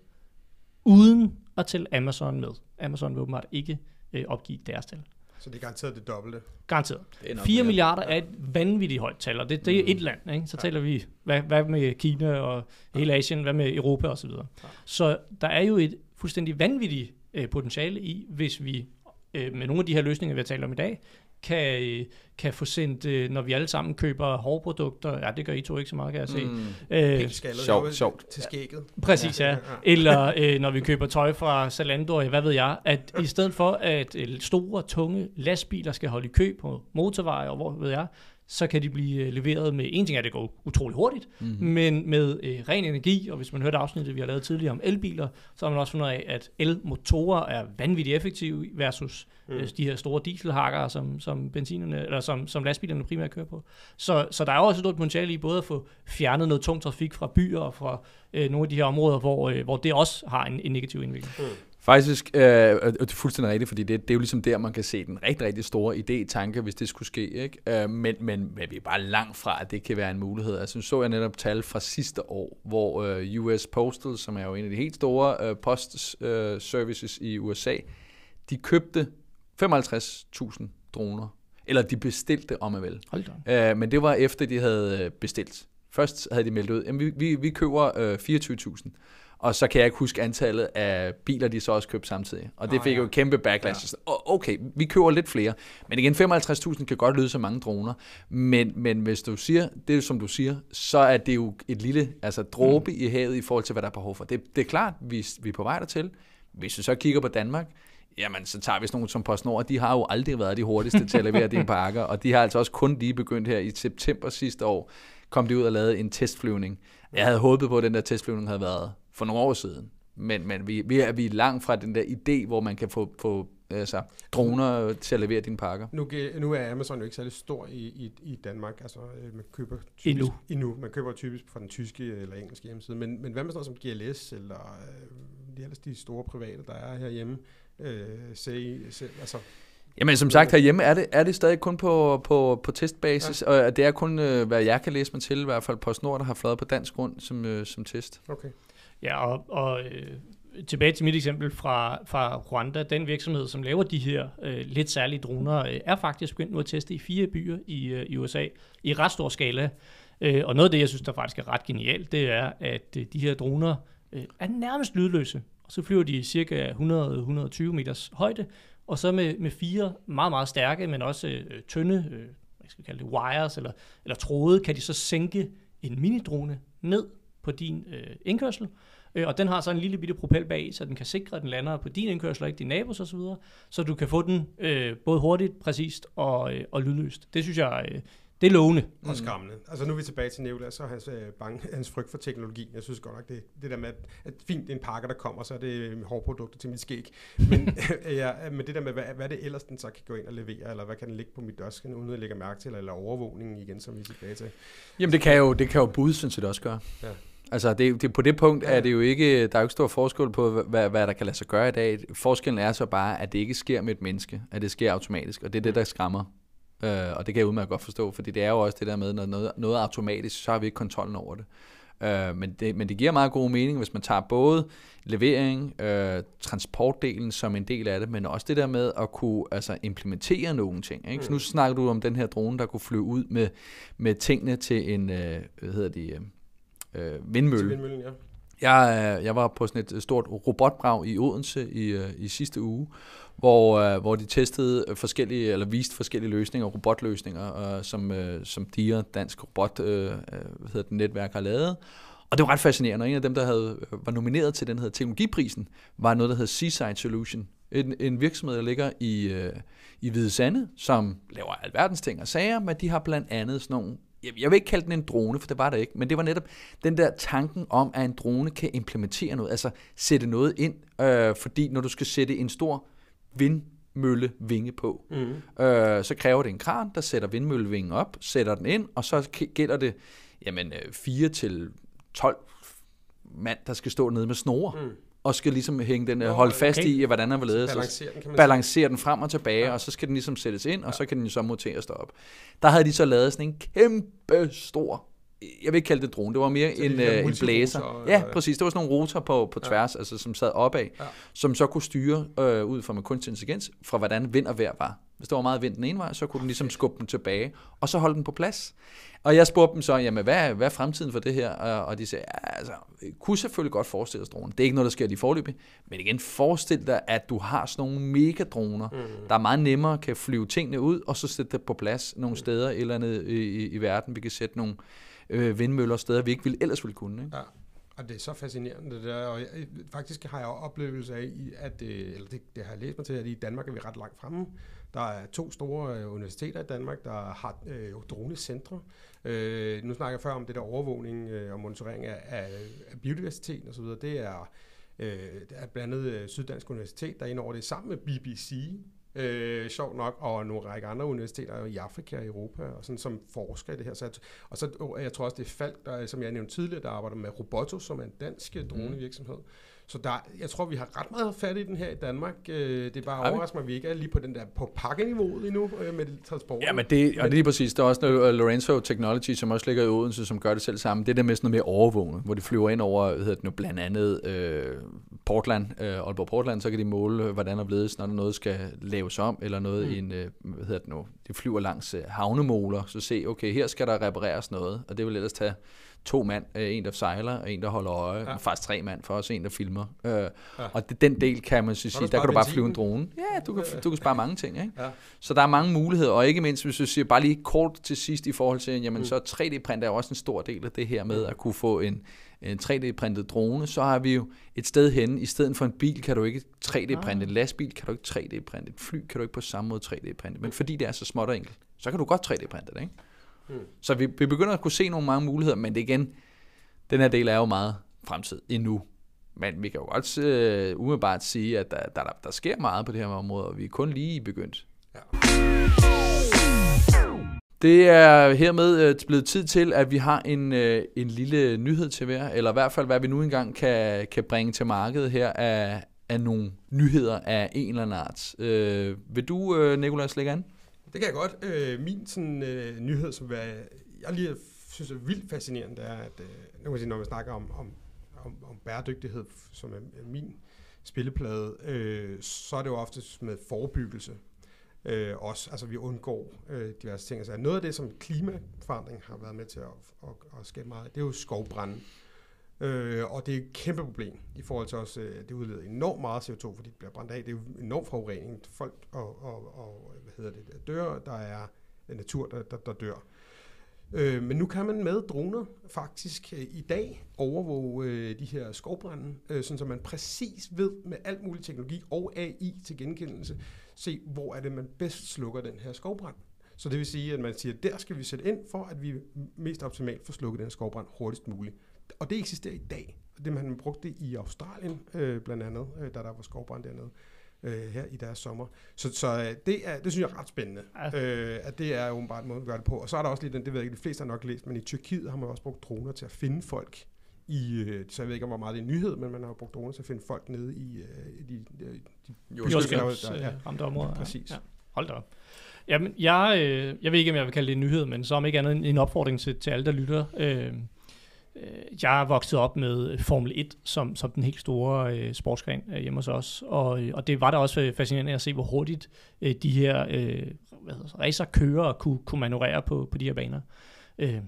uden at tælle Amazon med. Amazon vil åbenbart ikke øh, opgive deres tal. Så det er garanteret det dobbelte? Garanteret. 4 milliarder er et vanvittigt højt tal, og det, det er mm. et land. Ikke? Så ja. taler vi, hvad, hvad med Kina og hele Asien, hvad med Europa osv. Så, ja. så der er jo et fuldstændig vanvittigt øh, potentiale i, hvis vi øh, med nogle af de her løsninger, vi har talt om i dag, kan, kan få sendt, øh, når vi alle sammen køber hårprodukter, ja, det gør I to ikke så meget, kan jeg se. Mm. Øh, sjovt, sjovt. Til skægget. Præcis, ja. ja. Eller øh, når vi køber tøj fra Zalando, hvad ved jeg, at i stedet for, at øh, store, tunge lastbiler skal holde i kø på motorveje, og hvor ved jeg, så kan de blive øh, leveret med, en ting er, at det går utrolig hurtigt, mm-hmm. men med øh, ren energi, og hvis man hørte afsnittet, vi har lavet tidligere om elbiler, så har man også fundet af, at elmotorer er vanvittigt effektive versus mm. øh, de her store dieselhakker, som, som, benzinerne, eller som, som lastbilerne primært kører på. Så, så der er også et stort potentiale i både at få fjernet noget tung trafik fra byer og fra øh, nogle af de her områder, hvor, øh, hvor det også har en, en negativ indvirkning. Mm. Faktisk, øh, og det er fuldstændig rigtigt, fordi det, det er jo ligesom der, man kan se den rigtig, rigtig store idé, tanke, hvis det skulle ske. Ikke? Øh, men, men, men vi er bare langt fra, at det kan være en mulighed. Altså, så jeg netop tal fra sidste år, hvor øh, US Postal, som er jo en af de helt store øh, post øh, i USA, de købte 55.000 droner. Eller de bestilte, om man vil. Øh, men det var efter, de havde øh, bestilt. Først havde de meldt ud, at vi, vi, vi køber øh, 24.000. Og så kan jeg ikke huske antallet af biler, de så også købte samtidig. Og det oh, fik ja. jo kæmpe backlash. Ja. Okay, vi køber lidt flere. Men igen, 55.000 kan godt lyde så mange droner. Men, men hvis du siger, det er som du siger, så er det jo et lille altså, dråbe mm. i havet i forhold til, hvad der er behov for. Det, det er klart, vi, vi er på vej dertil. Hvis du så kigger på Danmark, jamen så tager vi sådan nogle som PostNord, de har jo aldrig været de hurtigste til at levere dine pakker, og de har altså også kun lige begyndt her i september sidste år, kom de ud og lavede en testflyvning. Jeg havde håbet på, at den der testflyvning havde været for nogle år siden, men, men vi, vi, er, vi er langt fra den der idé, hvor man kan få, få altså, droner til at levere dine pakker. Nu, nu er Amazon jo ikke særlig stor i, i, i Danmark. Altså, øh, man køber typisk, Endnu. endnu. Man køber typisk fra den tyske eller engelske hjemmeside. Men, men hvad med sådan noget som GLS eller øh, de, ellers de store private, der er herhjemme? Øh, se, se, altså, Jamen som sagt herhjemme er det, er det stadig kun på, på, på testbasis, ja. og det er kun, øh, hvad jeg kan læse mig til, i hvert fald PostNord, der har fløjet på dansk grund som, øh, som test. okay. Ja, og, og øh, tilbage til mit eksempel fra, fra Rwanda, den virksomhed, som laver de her øh, lidt særlige droner, øh, er faktisk begyndt nu at teste i fire byer i, øh, i USA, i ret stor skala. Øh, og noget af det, jeg synes, der faktisk er ret genialt, det er, at øh, de her droner øh, er nærmest lydløse. Og så flyver de cirka 100-120 meters højde, og så med, med fire meget, meget stærke, men også øh, tynde, øh, hvad skal vi kalde det, wires eller, eller tråde, kan de så sænke en minidrone ned på din øh, indkørsel. Øh, og den har så en lille bitte propel bag, så den kan sikre, at den lander på din indkørsel og ikke din nabos osv., så, så du kan få den øh, både hurtigt, præcist og, øh, og lydløst. Det synes jeg, øh, det er lovende. Og skræmmende. Altså nu er vi tilbage til Nicolas og hans, øh, bange, hans frygt for teknologi. Jeg synes godt nok, det, det der med, at, at fint, det er en pakke, der kommer, så er det hårprodukter til mit skæg. Men, ja, men det der med, hvad, hvad er det ellers, den så kan gå ind og levere, eller hvad kan den ligge på mit dørsken, uden at jeg lægger mærke til, eller overvågningen igen, som vi er tilbage til. Jamen det kan jo, det kan jo bud, synes jeg det også gøre. Ja. Altså det, det, på det punkt er det jo ikke, der er jo ikke stor forskel på, hvad, hvad der kan lade sig gøre i dag. Forskellen er så bare, at det ikke sker med et menneske, at det sker automatisk, og det er det, der skræmmer. Øh, og det kan jeg udmærket godt forstå, fordi det er jo også det der med, når noget, noget er automatisk, så har vi ikke kontrollen over det. Øh, men, det men det giver meget god mening, hvis man tager både levering, øh, transportdelen som en del af det, men også det der med at kunne altså, implementere nogle ting. Ikke? Så nu snakker du om den her drone, der kunne flyve ud med, med tingene til en, øh, hvad hedder det, øh, Til vindmølle. vindmøllen, ja. Jeg, øh, jeg var på sådan et stort robotbrag i Odense i, øh, i sidste uge, hvor, øh, hvor de testede forskellige, eller viste forskellige løsninger, robotløsninger, øh, som, øh, som DIA, Dansk Robot øh, øh hvad hedder det, Netværk, har lavet. Og det var ret fascinerende, og en af dem, der havde, øh, var nomineret til den her teknologiprisen, var noget, der hed Seaside Solution. En, en virksomhed, der ligger i, øh, i Hvide Sande, som laver alverdens ting og sager, men de har blandt andet sådan nogle jeg, jeg vil ikke kalde den en drone, for det var det ikke, men det var netop den der tanken om, at en drone kan implementere noget, altså sætte noget ind, øh, fordi når du skal sætte en stor vindmøllevinge på, Mm. øh, så kræver det en kran, der sætter vindmøllevingen op, sætter den ind, og så gælder det jamen, øh, 4 til 12 mand, der skal stå nede med snore, Mm. og skal ligesom hænge den, øh, Nå, holde fast okay. i, hvordan den vil ledes. Balancere den, balancere den frem og tilbage, Ja. ja. og så skal den ligesom sættes ind, og så kan den så monteres derop. Der havde de så lavet sådan en kæmpe stor, jeg vil ikke kalde det drone, det var mere en, de øh, en blæser. Ja, præcis. Det var sådan nogle rotor på, på Ja. tværs, altså, som sad opad, Ja. som så kunne styre øh, ud fra med kunstig intelligens, fra hvordan vind og vejr var. Hvis der var meget vind den ene vej, så kunne den ligesom skubbe den tilbage, og så holde den på plads. Og jeg spurgte dem så, jamen hvad, er- hvad er fremtiden for det her? Og, de sagde, ja, altså, kunne selvfølgelig godt forestille os droner. Det er ikke noget, der sker lige forløbig. Men igen, forestil dig, at du har sådan nogle megadroner, mm. der er meget nemmere kan flyve tingene ud, og så sætte det på plads nogle steder et eller andet i, i, i verden. Vi kan sætte nogle øh, vindmøller steder, vi ikke ville, ellers ville kunne. Ikke? Ja, og det er så fascinerende det der, og jeg, faktisk har jeg jo oplevelse af, at, eller det, det har jeg læst mig til, at i Danmark er vi ret langt fremme. Der er to store øh, universiteter i Danmark, der har øh, dronecentre. Øh, nu snakker jeg før om det der overvågning øh, og monitorering af, af, af biodiversitet osv. Det er, øh, det er blandt andet øh, Syddansk Universitet, der er inde over det sammen med BBC, øh, sjovt nok, og nogle række andre universiteter i Afrika og Europa, og sådan, som forsker i det her. Så jeg, og så jeg tror også, det er Falk, der, som jeg nævnte tidligere, der arbejder med Roboto, som er en dansk øh, dronevirksomhed. Så der, jeg tror, vi har ret meget fat i den her i Danmark. Øh, Det er bare vi? overraskende at vi ikke er lige på den der på pakkeniveauet endnu øh, med transport. Ja, men det, og det er lige præcis. Der er også noget uh, Lorenzo Technology, som også ligger i Odense, som gør det selv sammen. Det der med sådan noget mere overvågning, hvor de flyver ind over, hvad hedder det nu, blandt andet øh, Portland, øh, Aalborg Portland, så kan de måle, øh, hvordan og hvorledes, når noget skal laves om, eller noget Mm. mm. i en, øh, hvad hedder det nu, de flyver langs øh, havnemoler, så se, okay, her skal der repareres noget, og det vil ellers tage to mand, øh, en der sejler, og en der holder øje, Ja. ja. faktisk tre mand, for også en der filmer. Øh, Ja. Og det, den del kan man så sige, der kan du bare flyve en drone. Ja, du kan, du kan spare mange ting, ikke? Ja. Så der er mange muligheder, og ikke mindst, hvis du siger bare lige kort til sidst i forhold til, jamen Mm. mm. så 3D-print er jo også en stor del af det her med at kunne få en, en 3D-printet drone, så har vi jo et sted henne, i stedet for en bil kan du ikke 3D-printe, en lastbil kan du ikke 3D-printe, et fly kan du ikke på samme måde 3D-printe, men fordi det er så småt og enkelt, så kan du godt 3D-printe det, ikke? Mm. Så vi, vi begynder at kunne se nogle mange muligheder, men det igen, den her del er jo meget fremtid endnu. Men vi kan jo godt uh, umiddelbart sige, at der, der, der sker meget på det her område, og vi er kun lige begyndt. Ja. Det er hermed uh, blevet tid til, at vi har en, uh, en lille nyhed til hver, eller i hvert fald, hvad vi nu engang kan, kan bringe til markedet her af, af nogle nyheder af en eller anden art. Uh, vil du, uh, Nicolás, lægge an? Det kan jeg godt. Øh, min sådan, øh, nyhed, som jeg, jeg lige synes er vildt fascinerende, det er, at uh, når man snakker om, om om, om bæredygtighed, som er min spilleplade, øh, så er det jo oftest med forebyggelse. Øh, også, altså vi undgår øh, diverse ting. Altså noget af det, som klimaforandring har været med til at, at, at skabe meget, det er jo skovbrænde. Øh, og det er et kæmpe problem i forhold til også, øh, det udleder enormt meget CO2, fordi det bliver brændt af. Det er jo enormt forurening. Folk og, og, og hvad hedder det, dør, der er natur, der, der, der dør. Øh, men nu kan man med droner faktisk øh, i dag overvåge øh, de her skovbrænde, øh, sådan så man præcis ved med alt mulig teknologi og AI til genkendelse, se hvor er det, man bedst slukker den her skovbrand. Så det vil sige, at man siger, der skal vi sætte ind for, at vi mest optimalt får slukket den her skovbrand hurtigst muligt. Og det eksisterer i dag. Det man brugte det i Australien øh, blandt andet, øh, da der var skovbrand dernede øh, her i deres sommer. Så, så øh, det, er, det synes jeg er ret spændende, ja. øh, at det er åbenbart måden, vi gør det på. Og så er der også lidt, det ved jeg ikke, de fleste har nok læst, men i Tyrkiet har man også brugt droner til at finde folk i, øh, så jeg ved ikke, hvor meget det er en nyhed, men man har brugt droner til at finde folk nede i, øh, de, de, de jordskælvsramte områder. Præcis. Ja. Hold da op. Jamen, jeg, øh, jeg ved ikke, om jeg vil kalde det en nyhed, men så om ikke andet en, en opfordring til, til alle, der lytter. Øh, Øh, jeg er vokset op med Formel 1 som, som den helt store øh, sportsgren øh, hjemme hos os, og, øh, og det var da også øh, fascinerende at se, hvor hurtigt øh, de her øh, hvad hedder, racerkørere kunne, kunne manøvrere på, på de her baner. Øh,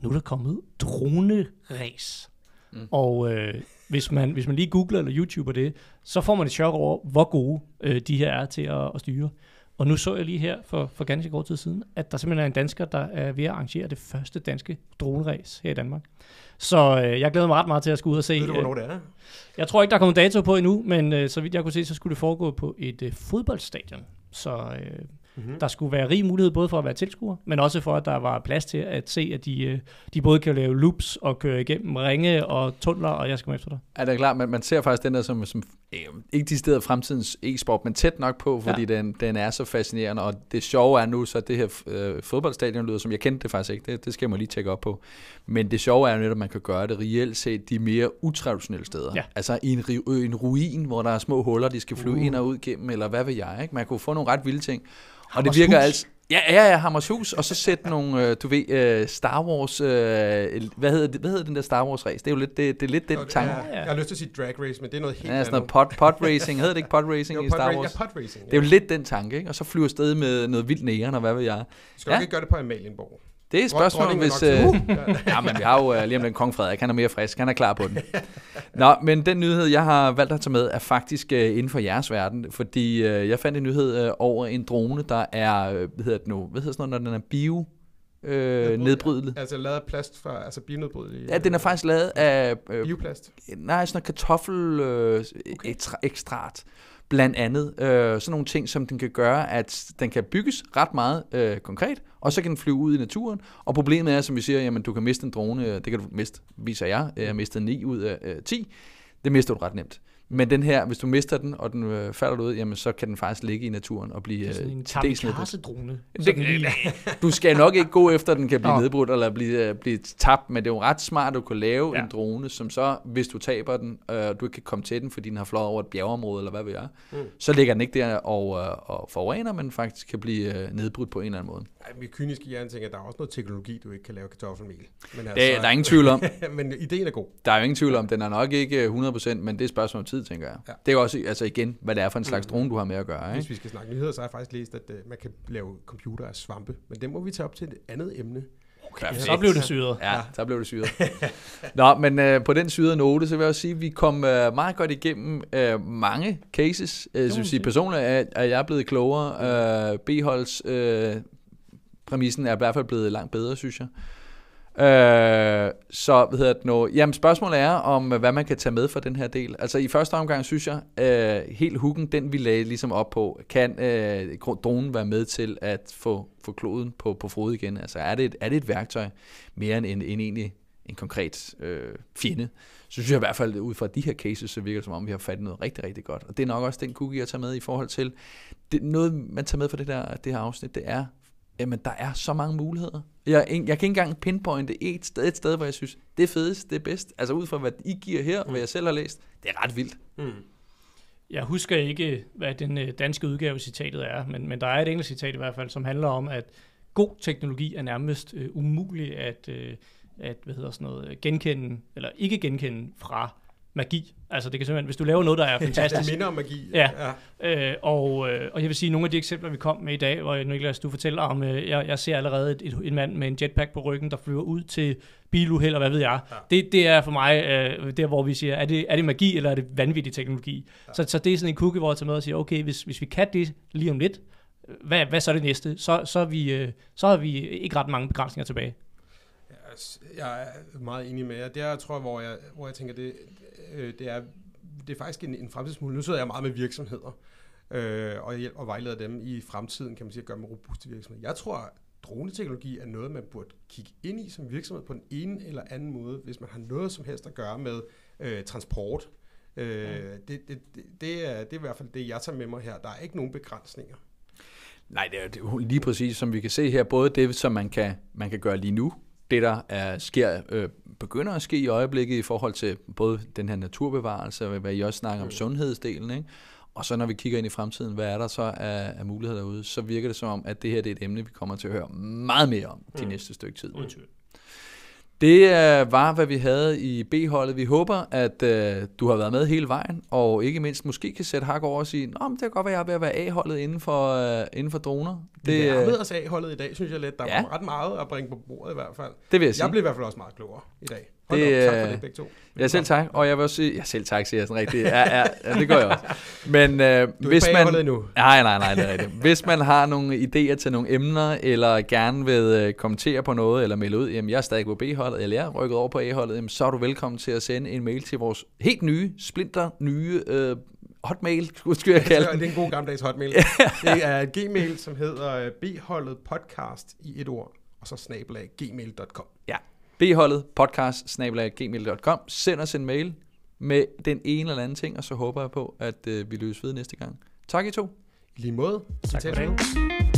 nu er der kommet drone-race. Mm. Og øh, hvis, man, hvis man lige googler eller YouTuber det, så får man et chok over, hvor gode øh, de her er til at, at styre. Og nu så jeg lige her for, for ganske kort tid siden, at der simpelthen er en dansker, der er ved at arrangere det første danske droneræs her i Danmark. Så øh, jeg glæder mig ret meget til at skulle ud og se. Ved du, hvornår det er? Jeg tror ikke, der er kommet dato på endnu, men øh, så vidt jeg kunne se, så skulle det foregå på et øh, fodboldstadion. Så øh, Mm-hmm. Der skulle være rig mulighed både for at være tilskuer, men også for, at der var plads til at se, at de, øh, de både kan lave loops og køre igennem ringe og tunneler, og jeg skal komme efter dig. Ja, det er klart, man, man ser faktisk den der som, som øh, ikke de steder fremtidens e-sport, men tæt nok på, fordi ja. den, den er så fascinerende, og det sjove er nu, så det her øh, fodboldstadion lyder, som jeg kendte det faktisk ikke, det, det skal jeg må lige tjekke op på, men det sjove er jo netop, at man kan gøre det reelt set de mere utraditionelle steder. Ja. Altså i en, en ruin, hvor der er små huller, de skal flyve uh. ind og ud gennem, eller hvad ved jeg, ikke? Man kunne få nogle ret vilde ting. Og det virker altså... Ja, ja, ja, Hammershus, og så sætte nogle, øh, du ved, uh, Star Wars, uh, hvad, hedder det, hvad hedder den der Star Wars race? Det er jo lidt, det, det er lidt den tanke. Ja, jeg har lyst til at sige drag race, men det er noget helt ja, sådan noget pod, pod racing, hedder det ikke pod racing jo, i Star Wars? Ja, pod racing. Ja. Det er jo lidt den tanke, ikke? Og så flyver afsted med noget vildt næren, og hvad ved jeg. Skal ja. ikke gøre det på Amalienborg? Det er et spørgsmål, hvis... Øh, ja, men vi har jo uh, lige om den kong Frederik, han er mere frisk, han er klar på den. Nå, men den nyhed, jeg har valgt at tage med, er faktisk uh, inden for jeres verden, fordi uh, jeg fandt en nyhed uh, over en drone, der er, uh, hvad hedder det nu, hvad hedder sådan noget, når den er bio... Øh, nedbrydelig. Altså lavet af plast fra, altså bionedbrydelig? Ja, den er faktisk lavet af... Øh, Bioplast? Nej, sådan noget kartoffel øh, okay. ekstrat blandt andet. Øh, sådan nogle ting, som den kan gøre, at den kan bygges ret meget øh, konkret, og så kan den flyve ud i naturen. Og problemet er, som vi siger, jamen du kan miste en drone, øh, det kan du miste, viser jeg, jeg mistede mistet 9 ud af øh, 10. Det mister du ret nemt. Men den her, hvis du mister den, og den øh, falder ud, jamen så kan den faktisk ligge i naturen og blive det er sådan en øh, Du skal nok ikke gå efter, at den kan blive nedbrudt eller blive, øh, blive tabt, men det er jo ret smart, at du kan lave ja. en drone, som så, hvis du taber den, og øh, du ikke kan komme til den, fordi den har flået over et bjergeområde, eller hvad ved jeg, mm. så ligger den ikke der og, øh, og forurener, men faktisk kan blive øh, nedbrudt på en eller anden måde. Vi kyniske hjerne tænker, at der er også noget teknologi, du ikke kan lave kartoffelmel. Men altså, det, der er ingen tvivl om. men ideen er god. Der er jo ingen tvivl om, den er nok ikke 100%, men det er spørgsmål om tid, tænker jeg. Ja. Det er også, altså igen, hvad det er for en slags mm. drone, du har med at gøre. Ikke? Hvis vi skal snakke nyheder, så har jeg faktisk læst, at uh, man kan lave computer af svampe. Men det må vi tage op til et andet emne. Okay, så blev det syret. Ja, ja. så blev det syret. Nå, men uh, på den syrede note, så vil jeg også sige, at vi kom uh, meget godt igennem uh, mange cases. Uh, jeg synes personligt, at, at jeg er blevet klogere. Uh, B-holds uh, præmissen er i hvert fald blevet langt bedre, synes jeg. Øh, så hvad hedder det nu? Jamen spørgsmålet er om, øh, hvad man kan tage med for den her del. Altså i første omgang synes jeg, øh, helt hooken, den vi lagde ligesom op på, kan øh, dronen være med til at få, få kloden på, på fod igen? Altså er det, et, er det et værktøj mere end, end, end egentlig en konkret øh, fjende? Så synes jeg i hvert fald, ud fra de her cases, så virker det som om, vi har fattet noget rigtig, rigtig godt. Og det er nok også den cookie, jeg tager med i forhold til, det, noget man tager med for det, der, det her afsnit, det er jamen der er så mange muligheder. Jeg, jeg kan ikke engang pinpointe et sted, et sted, hvor jeg synes, det er fedest, det er bedst. Altså ud fra, hvad I giver her, og hvad jeg selv har læst, det er ret vildt. Mm. Jeg husker ikke, hvad den øh, danske udgave citatet er, men, men der er et engelsk citat i hvert fald, som handler om, at god teknologi er nærmest uh, umulig at, uh, at hvad hedder sådan noget, genkende, eller ikke genkende fra magi. Altså det kan simpelthen, hvis du laver noget, der er fantastisk. det minder om magi. Ja, ja. Øh, og, øh, og jeg vil sige, nogle af de eksempler, vi kom med i dag, hvor Niklas, du fortæller om, øh, jeg, jeg ser allerede et, et, en mand med en jetpack på ryggen, der flyver ud til biluheld, og hvad ved jeg. Ja. Det, det er for mig øh, der, hvor vi siger, er det, er det magi, eller er det vanvittig teknologi? Ja. Så, så det er sådan en cookie, hvor jeg tager med og siger, okay, hvis, hvis vi kan det lige om lidt, hvad, hvad så er det næste? Så, så, er vi, øh, så har vi ikke ret mange begrænsninger tilbage. Jeg er meget enig med jer. Det er, tror jeg, hvor jeg, hvor jeg tænker, det, øh, det, er, det er faktisk en, en fremtidsmulighed. Nu sidder jeg meget med virksomheder, øh, og hjælper og vejleder dem i fremtiden, kan man sige, at gøre dem robuste virksomheder. Jeg tror, at droneteknologi er noget, man burde kigge ind i som virksomhed på en ene eller anden måde, hvis man har noget som helst at gøre med øh, transport. Øh, ja. det, det, det, det, er, det er i hvert fald det, jeg tager med mig her. Der er ikke nogen begrænsninger. Nej, det er, det er lige præcis, som vi kan se her, både det, som man kan, man kan gøre lige nu, det, der er, sker, øh, begynder at ske i øjeblikket i forhold til både den her naturbevarelse, og hvad I også snakker om mm. sundhedsdelen, ikke? og så når vi kigger ind i fremtiden, hvad er der så af, af muligheder derude, så virker det som om, at det her det er et emne, vi kommer til at høre meget mere om de mm. næste stykke tid. Mm. Det øh, var, hvad vi havde i B-holdet. Vi håber, at uh, du har været med hele vejen, og ikke mindst måske kan sætte hak over og sige, Nå, men det kan godt være, at jeg er ved at være A-holdet inden for, uh, inden for droner. Det, vi er med os A-holdet i dag, synes jeg lidt. Der ja. var ret meget at bringe på bordet i hvert fald. Det vil jeg sige. Jeg blev i hvert fald også meget klogere i dag. Hold det, op, tak for det begge to. Ja, selv tak. Og jeg vil også sige, ja, selv tak, siger jeg sådan rigtigt. Ja, ja, ja det gør jeg også. Men du hvis man... nu. Nej, nej, nej, det er rigtigt. Hvis man har nogle idéer til nogle emner, eller gerne vil uh, kommentere på noget, eller melde ud, jamen jeg er stadig på B-holdet, eller jeg er rykket over på A-holdet, jamen, så er du velkommen til at sende en mail til vores helt nye, splinter nye uh, hotmail, skulle jeg kalde det. Det er en god gammeldags hotmail. det er et gmail, som hedder bholdet podcast i et ord, og så snabelag gmail.com. Ja, bholdet podcast gmail.com. Send os en mail med den ene eller anden ting, og så håber jeg på, at øh, vi løses ved næste gang. Tak I to. I lige måde. Tak for det.